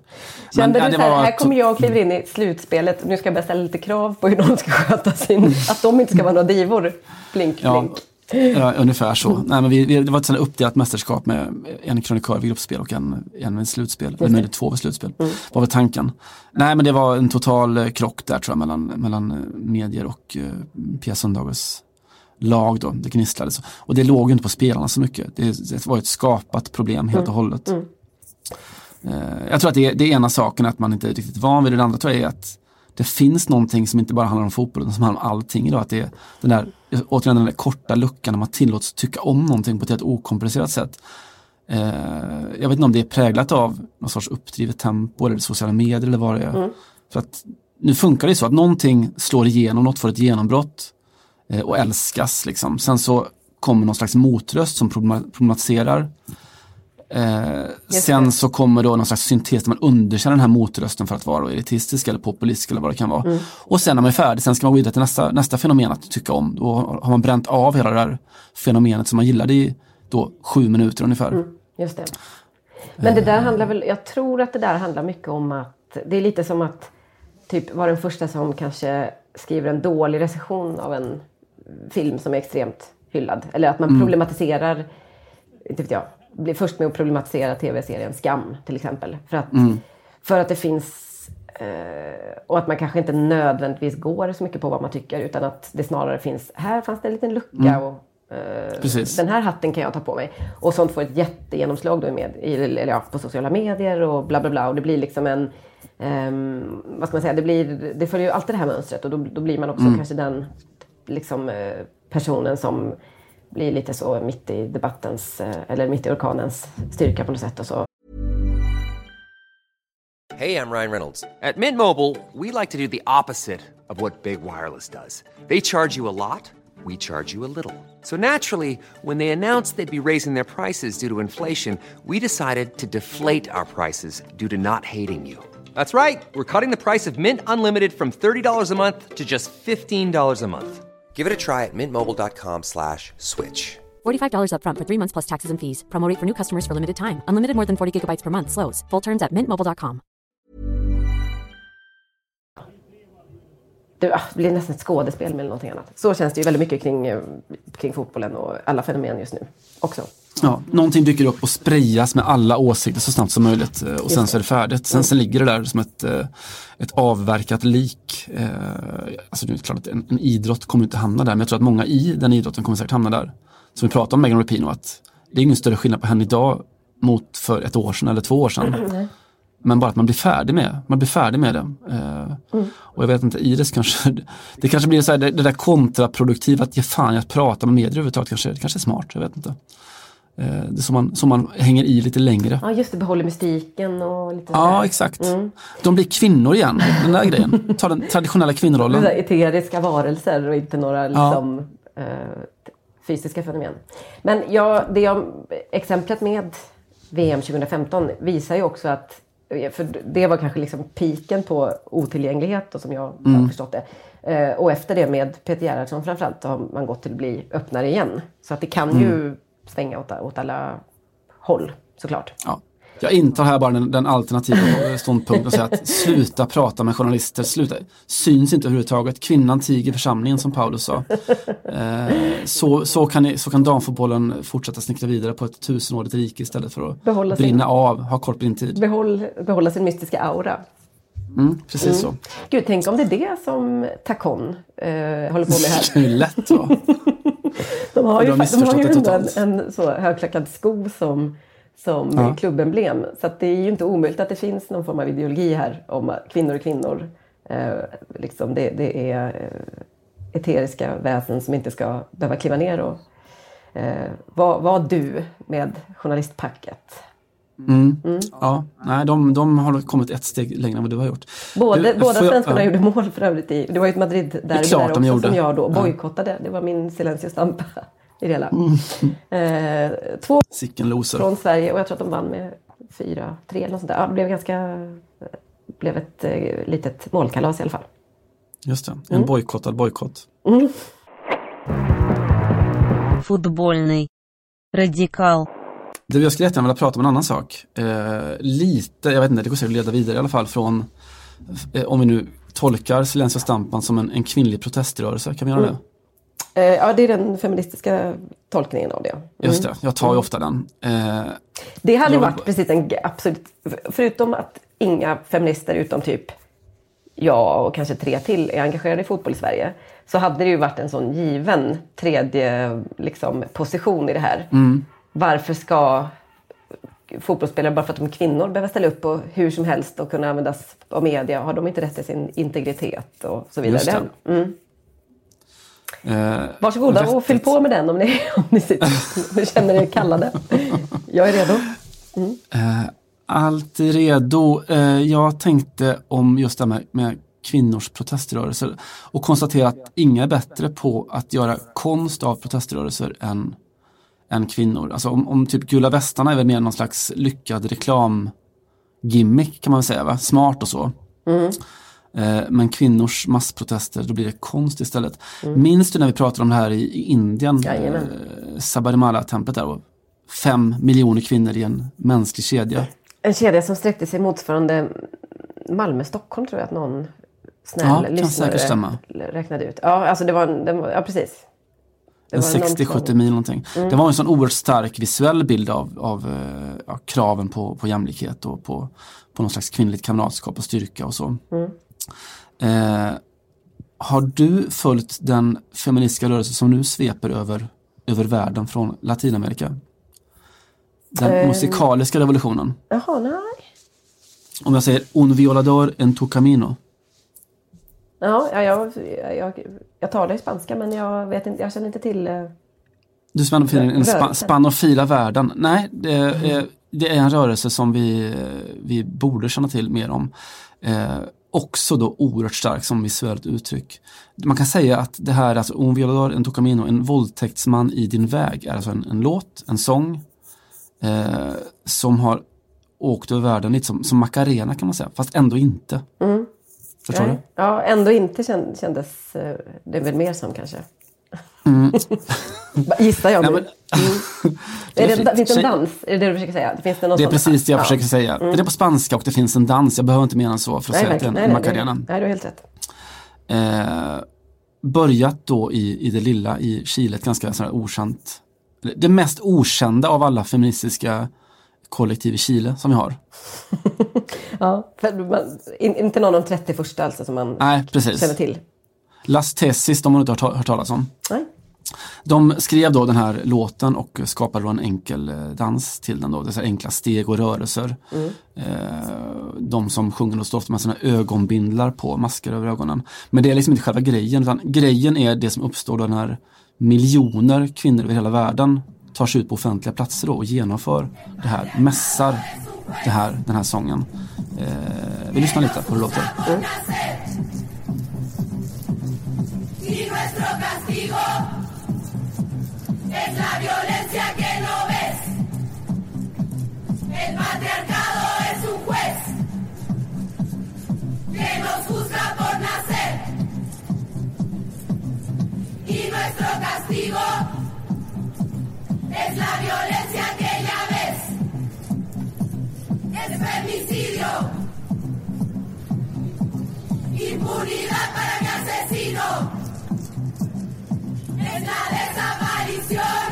Kände ja, du det så här, var här kommer jag och kliver in i slutspelet nu ska jag börja ställa lite krav på hur de ska sköta sin... Att de inte ska vara några divor. Blink, Ja, blink. Ja, ungefär så. Nej, men vi, vi, det var ett uppdelat mästerskap med en krönikör vid gruppspel och en, en vid slutspel. Eller möjligt två vid slutspel. var väl tanken. Nej men det var en total eh, krock där tror jag mellan, mellan eh, medier och eh, Pia Sundhages lag då. Det gnisslade så. Och det låg ju inte på spelarna så mycket. Det, det var ett skapat problem helt och hållet. Eh, jag tror att det, det ena saken är att man inte är riktigt van vid det. Det andra tror jag är att det finns någonting som inte bara handlar om fotboll utan som handlar om allting idag. Att det är den där, återigen den där korta luckan när man tillåts tycka om någonting på ett helt okomplicerat sätt. Eh, jag vet inte om det är präglat av någon sorts uppdrivet tempo eller sociala medier eller vad det är. Mm. För att nu funkar det så att någonting slår igenom, något får ett genombrott eh, och älskas. Liksom. Sen så kommer någon slags motröst som problema- problematiserar. Eh, sen så kommer då någon slags syntes där man underkänner den här motrösten för att vara elitistisk eller populistisk eller vad det kan vara. Mm. Och sen när man är färdig, sen ska man gå vidare till nästa, nästa fenomen att tycka om. Då har man bränt av hela det där fenomenet som man gillade i då sju minuter ungefär. Mm. Just det. Men det där handlar väl, jag tror att det där handlar mycket om att det är lite som att typ vara den första som kanske skriver en dålig recension av en film som är extremt hyllad. Eller att man problematiserar, inte vet jag, blir först med att problematisera tv-serien Skam till exempel. För att, för att det finns eh, och att man kanske inte nödvändigtvis går så mycket på vad man tycker utan att det snarare finns, här fanns det en liten lucka och eh, den här hatten kan jag ta på mig. Och sånt får ett jättegenomslag då med, i, eller ja, på sociala medier och bla bla bla. Och det blir liksom en, ehm, vad ska man säga, det, blir, det följer ju alltid det här mönstret och då, då blir man också kanske den liksom, eh, personen som blir lite så mitt i debattens, eh, eller mitt i orkanens styrka på något sätt. Och så Hey, I'm Ryan Reynolds. At Mint Mobile, we like to do the opposite of what Big Wireless does. They charge you a lot, we charge you a little. So naturally, when they announced they'd be raising their prices due to inflation, we decided to deflate our prices due to not hating you. That's right. We're cutting the price of Mint Unlimited from $30 a month to just $15 a month. Give it a try at mintmobile.com slash switch. $45 upfront for three months plus taxes and fees. Promo rate for new customers for limited time. Unlimited more than 40 gigabytes per month. Slows. Full terms at mintmobile.com. det, ah, det blir nästan ett skådespel med någonting annat. Så känns det ju väldigt mycket kring, eh, kring fotbollen och alla fenomen just nu också. Ja, någonting dyker upp och sprayas med alla åsikter så snabbt som möjligt eh, och sen så är det färdigt. Sen, sen ligger det där som ett, eh, ett avverkat lik. Eh, Alltså det är klart att en, en idrott kommer inte hamna där men jag tror att många i den idrotten kommer säkert hamna där. Som vi pratade om Megan Rapinoe att det är ingen större skillnad på henne idag mot för ett år sedan eller två år sedan. Men bara att man blir färdig med, man blir färdig med det. Eh, Och jag vet inte, Iris kanske, det kanske blir så här, det, det där kontraproduktiva att ge fan att prata med medier överhuvudtaget kanske, det kanske är smart, jag vet inte. Eh, så man, så man hänger i lite längre. Ja, just det, behåller mystiken och lite Ja, sådär. exakt. De blir kvinnor igen, den där grejen. Ta den traditionella kvinnorollen. eteriska varelser och inte några liksom, eh, fysiska fenomen. Men ja, det jag, exemplet med VM 2015 visar ju också att för det var kanske liksom piken på otillgänglighet och som jag har förstått det. Eh, och efter det med Peter Gerhardsson framförallt så har man gått till att bli öppnare igen. Så att det kan ju svänga åt, åt alla håll såklart. Ja. Jag intar här bara den, den alternativa ståndpunkten säger att sluta prata med journalister, sluta, syns inte överhuvudtaget. Kvinnan tiger församlingen som Paulus sa. Eh, så, så, kan ni, så kan damfotbollen fortsätta snickra vidare på ett tusenårigt rike istället för att Behålla sin- brinna av, ha kort på din tid. Behåll, behålla sin mystiska aura. Mm, precis så. Gud, tänk om det är det som Tacon eh, håller på med här. Det är lätt va? De har ju, de har ju ändå en, en så högklackad sko som, som Ja. klubbemblem. Så det är ju inte omöjligt att det finns någon form av ideologi här om kvinnor är kvinnor. Eh, liksom det, det är eh, eteriska väsen som inte ska behöva kliva ner och eh, vara var du med journalistpacket. Mm. Mm. Ja, nej, de, de har kommit ett steg längre än vad du har gjort. Både, du, båda svenskarna jag, gjorde mål för övrigt. I, det var ju ett Madrid där, där också gjorde. som jag då bojkottade. Ja. Det var min silencio stampa i det hela. Mm. Eh, två från Sverige och jag tror att de vann med 4-3 eller något sånt där. Ja, det blev, ganska, blev ett eh, litet målkalas i alla fall. Just det, en mm. bojkottad bojkott. Mm. Radikal. Du, jag skulle jättegärna vilja prata om en annan sak. Eh, lite, jag vet inte, det går säkert att leda vidare i alla fall från, eh, om vi nu tolkar Silencio Stampan som en, en kvinnlig proteströrelse, kan vi göra det? Eh, ja, det är den feministiska tolkningen av det. Just det, jag tar ju ofta den. Eh, Det hade Jag- varit precis en absolut... Förutom att inga feminister utom typ jag och kanske tre till är engagerade i fotboll i Sverige. Så hade det ju varit en sån given tredje liksom, position i det här. Varför ska fotbollsspelare, bara för att de är kvinnor, behöva ställa upp på hur som helst och kunna användas av media? Har de inte rätt till sin integritet och så vidare? Mm. Eh, Varsågoda och rättet. fyll på med den om ni, om ni, sitter, om ni känner er kallade. Jag är redo. Eh, allt är redo. Eh, jag tänkte om just det här med, med kvinnors proteströrelser och konstatera att inga är bättre på att göra konst av proteströrelser än, än kvinnor. Alltså om, om typ gula västarna är väl mer någon slags lyckad reklamgimmick kan man väl säga, va? smart och så. Eh, Men kvinnors massprotester, då blir det konst istället. Minns du när vi pratade om det här i, i Indien? Jajamän. Eh, Sabarimala-templet där. Och fem miljoner kvinnor i en mänsklig kedja. En kedja som sträckte sig motsvarande Malmö-Stockholm tror jag att någon snäll Ja, lyssnare räknade ut. Ja, alltså det var, en- den var ja precis. Det En var någon 60-70 sån- mil någonting. Det var en sån oerhört stark visuell bild av, av eh, ja, kraven på, på jämlikhet och på, på någon slags kvinnligt kamratskap och styrka och så. Eh, har du följt den feministiska rörelse som nu sveper över, över världen från Latinamerika? Den Eh. musikaliska revolutionen. Jaha, nej. Om jag säger un violador en tu camino. Ja, ja, jag, jag, jag talar ju spanska men jag, vet inte, jag känner inte till... eh, Du som ändå den spa, spanofila världen. Nej, det är, det är en rörelse som vi, vi borde känna till mer om. Eh, också då oerhört stark som visuellt uttryck. Man kan säga att det här, alltså Un violador en tocamino, en våldtäktsman i din väg, är alltså en, en låt, en sång eh, som har åkt över världen lite som, som Macarena kan man säga, fast ändå inte. Förstår nej. Ja, ändå inte känd, kändes eh, det väl mer som kanske. Gissar jag nu. men, det Är är det, finns det en dans? Är det det du försöker säga? Finns det, någon Det är precis det jag Ja. försöker säga. Det är på spanska och det finns en dans. Jag behöver inte mena än så för att Nej, säga att det är en Macarena. nej, du har helt rätt. eh, börjat då i, i det lilla i Chile, ett ganska sådär okänt, det mest okända av alla feministiska kollektiv i Chile som vi har. Ja, man, in, inte någon av de 31 alltså som man Nej, precis. känner till. Las Tessis, de har du inte hört, hört talas om. Nej. De skrev då den här låten och skapade då en enkel eh, dans till den då, dessa enkla steg och rörelser. Eh, de som sjunger då står ofta med sina ögonbindlar på, masker över ögonen. Men det är liksom inte själva grejen, utan grejen är det som uppstår då när miljoner kvinnor över hela världen tar sig ut på offentliga platser då och genomför det här, mässar det här, den här sången. Eh, vi lyssnar lite på hur det låter. Y castigo Es la violencia que ya ves. Es femicidio. Impunidad para mi asesino. Es la desaparición.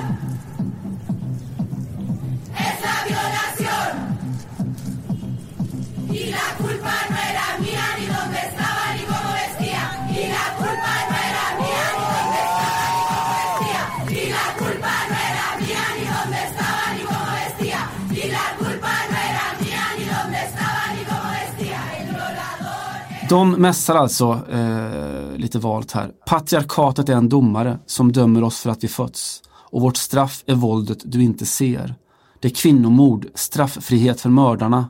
Es la violación. Y la culpa no era mía ni donde estaba. De mässar alltså, eh, lite valt här, patriarkatet är en domare som dömer oss för att vi fötts. Och vårt straff är våldet du inte ser. Det är kvinnomord, strafffrihet för mördarna.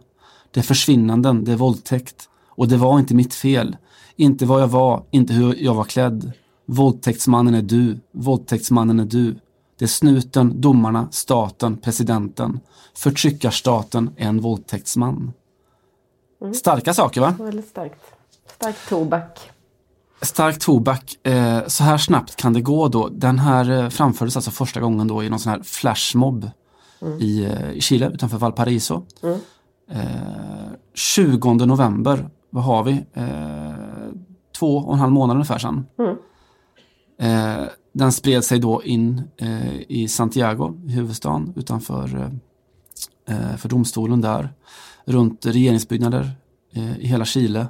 Det är försvinnanden, det är våldtäkt. Och det var inte mitt fel. Inte vad jag var, inte hur jag var klädd. Våldtäktsmannen är du, våldtäktsmannen är du. Det är snuten, domarna, staten, presidenten. Förtryckarstaten är en våldtäktsman. Starka saker va? Väldigt starkt. Stark tobak. Stark tobak, eh, så här snabbt kan det gå då. Den här eh, framfördes alltså första gången då i någon sån här flashmob i, eh, i Chile utanför Valparaiso. Eh, 20 november, vad har vi? Eh, två och en halv månad ungefär sedan. Eh, den spred sig då in eh, i Santiago, i huvudstaden, utanför eh, eh, för domstolen där. Runt regeringsbyggnader i hela Chile.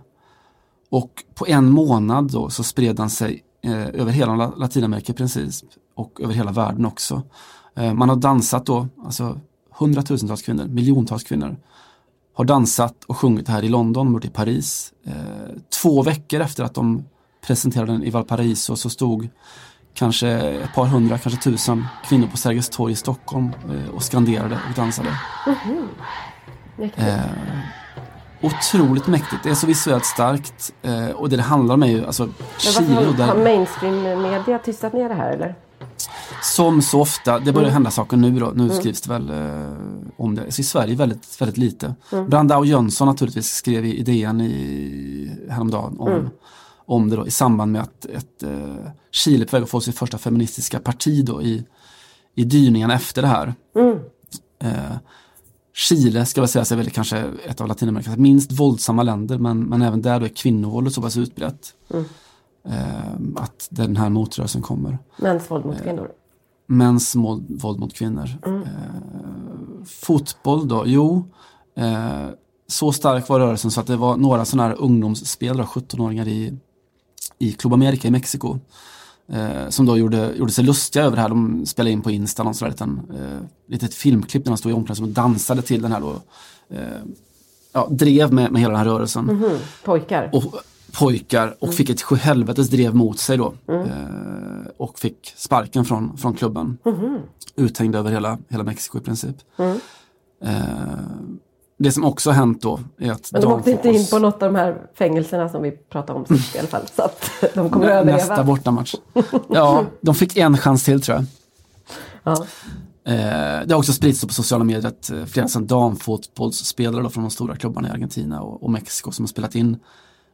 Och på en månad då så spred den sig eh, över hela La- Latinamerika i princip och över hela världen också. Eh, man har dansat då, alltså hundratusentals kvinnor, miljontals kvinnor har dansat och sjungit här i London, gjort i Paris. Eh, två veckor efter att de presenterade den i Valparaiso så stod kanske ett par hundra, kanske tusen kvinnor på Sergels torg i Stockholm eh, och skanderade och dansade. Mäktigt. Eh, otroligt mäktigt, det är så visuellt starkt eh, och det det handlar om är ju alltså Chile har, har där, mainstream-media tystat ner det här eller? som så ofta, det börjar hända saker nu då, nu Mm. skrivs det väl eh, om det, så i Sverige väldigt, väldigt lite. Mm. Brandao Jönsson naturligtvis skrev i idén i, häromdagen om, Mm. om det då, i samband med att ett, eh, Chile på väg att få sitt första feministiska parti då i, i dyningen efter det här. Mm. Eh, Chile ska väl säga sig väl kanske ett av Latinamerikas minst våldsamma länder men, men även där då är kvinnovåldet så pass utbrett. Mm. Eh, att den här motrörelsen kommer. Mäns våld mot kvinnor. Mäns mål, våld mot kvinnor. Mm. Eh, fotboll då, jo. Eh, så stark var rörelsen så att det var några sådana här ungdomsspelare, 17-åringar i, i Club America i Mexiko. Eh, som då gjorde, gjorde sig lustiga över det här. De spelade in på Insta någon sån där liten, eh, litet filmklipp där de stod i omklädningsrummet och dansade till den här då. Eh, ja, drev med, med hela den här rörelsen. Mhm. Pojkar. Och pojkar och fick ett sjuhelvetes drev mot sig då. Mm. Eh, och fick sparken från, från klubben. Mhm. Uthängd över hela, hela Mexiko i princip. Mm. Eh, det som också har hänt då är att Men de åkte inte in på något av de här fängelserna som vi pratade om sist i alla fall. Så att de kommer att överleva. Nästa bortamatch. Ja, de fick en chans till tror jag. Ja. Eh, det har också spridits på sociala medier att eh, flera sådana damfotbollsspelare då från de stora klubbarna i Argentina och, och Mexiko som har spelat in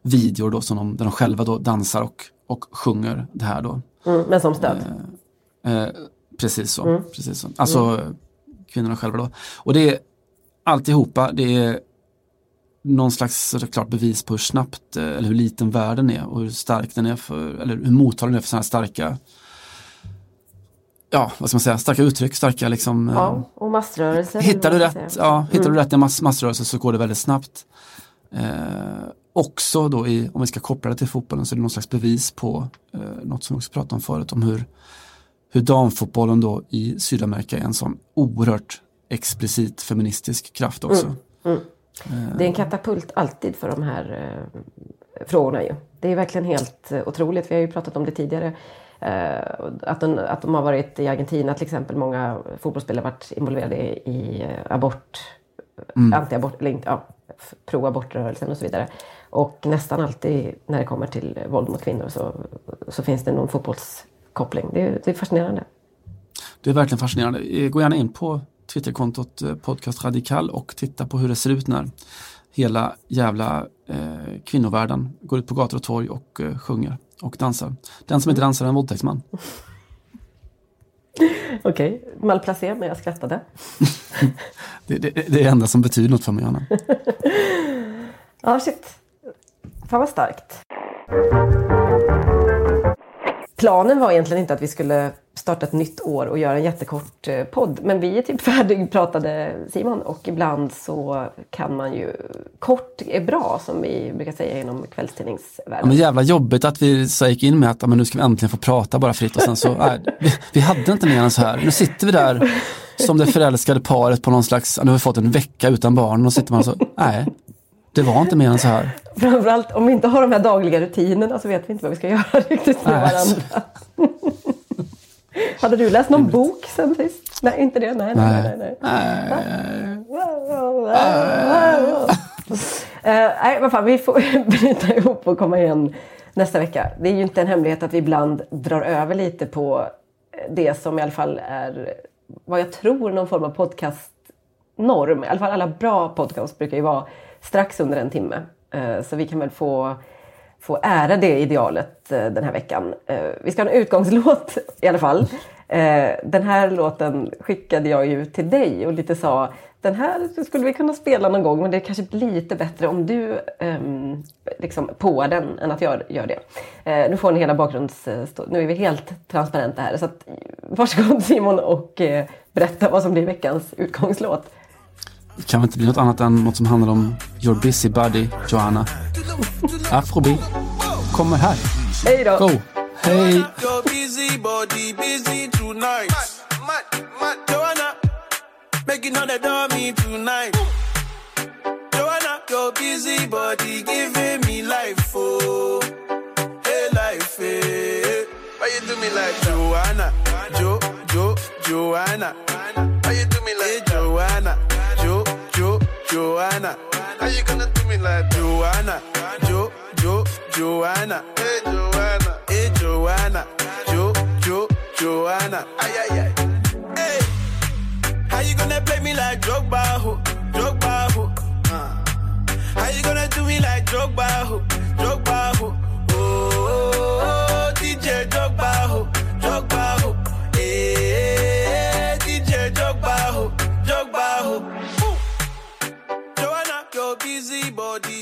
videor då som de, där de själva då dansar och, och sjunger det här då. Mm, men som stöd. Eh, precis så. Mm. Precis så. Alltså kvinnorna själva då. Och det alltihopa, det är någon slags såklart bevis på hur snabbt eh, eller hur liten världen är och hur stark den är för, eller hur mottaglig den är för sådana här starka Ja, vad ska man säga, starka uttryck, starka liksom eh, Ja, och massrörelser. Hittar du rätt, ja, hittar Mm. du rätt i mass, massrörelse så går det väldigt snabbt. Eh, också då i, om vi ska koppla det till fotbollen så är det någon slags bevis på eh, något som vi också pratade om förut om hur, hur damfotbollen då i Sydamerika är en sån oerhört explicit feministisk kraft också. Mm. Mm. Det är en katapult alltid för de här eh, frågorna ju. Det är verkligen helt eh, otroligt. Vi har ju pratat om det tidigare. Eh, att, de, att de har varit i Argentina till exempel. Många fotbollsspelare har varit involverade i, eh, abort, Mm. anti-abort, eller inte, ja, pro-abortrörelsen och så vidare. Och nästan alltid när det kommer till eh, våld mot kvinnor så, så finns det någon fotbollskoppling. Det, är- det är fascinerande. Det är verkligen fascinerande. Eh, Gå gärna in på Twitterkontot eh, Podcast Radikal och titta på hur det ser ut när hela jävla eh, kvinnovärlden går ut på gator och torg och eh, sjunger och dansar. Den som inte dansar är en våldtäktsman. Okej, malplacé men jag skrattade. Det, det, det är det enda som betyder något för mig, Anna. Ja, shit. Fan vad starkt. Planen var egentligen inte att vi skulle starta ett nytt år och göra en jättekort eh, podd. Men vi är typ färdigpratade Simon och ibland så kan man ju... Kort är bra som vi brukar säga inom Ja, men jävla jobbigt att vi så gick in med att men nu ska vi äntligen få prata bara fritt och sen så, nej, vi, vi hade inte mer än så här. Nu sitter vi där som det förälskade paret på någon slags, nu har vi fått en vecka utan barn och sitter man så, nej, det var inte mer än så här. Framförallt om vi inte har de här dagliga rutinerna så vet vi inte vad vi ska göra riktigt med varandra. Hade du läst någon bok sen sist? Nej, inte det. Nej, nej, nej. nej, nej. Eh, nej, vad fan, vi får bryta ihop och komma igen nästa vecka. Det är ju inte en hemlighet att vi ibland drar över lite på det som i alla fall är vad jag tror någon form av podcastnorm. I alla fall alla bra podcasts brukar ju vara strax under en timme. Eh, så vi kan väl få, få ära det idealet eh, den här veckan. Eh, vi ska ha en utgångslåt i alla fall. Den här låten skickade jag ju till dig och lite sa den här skulle vi kunna spela någon gång men det är kanske lite bättre om du um, liksom påar den än att jag gör det. Nu får ni hela bakgrunds... Nu är vi helt transparenta här så att, varsågod Simon och berätta vad som blir veckans utgångslåt. Det kan väl inte bli något annat än något som handlar om Your Busy Body, Joanna. Afrobeat kommer här. Hej då! Go! Hej! Your busy body busy tonight. Mad, mad, mad. Joanna, making all the dummy tonight. Joanna, your busy body giving me life, oh, hey life, hey. Why you do me like Joanna? Jo, Jo, Joanna. How you do me like Joanna? Jo, Jo, Joanna. How you gonna do me like Joanna? Jo, Jo, Joanna. Hey Joanna. Hey Joanna. Jo, Jo, Joanna. Ay, ay, ay. Hey. How you gonna play me like Drogba, ho? Drogba, ho? Uh. How you gonna do me like Drogba, ho? Drogba, ho? Oh, oh, oh, DJ Drogba, ho? Drogba, body busy tonight.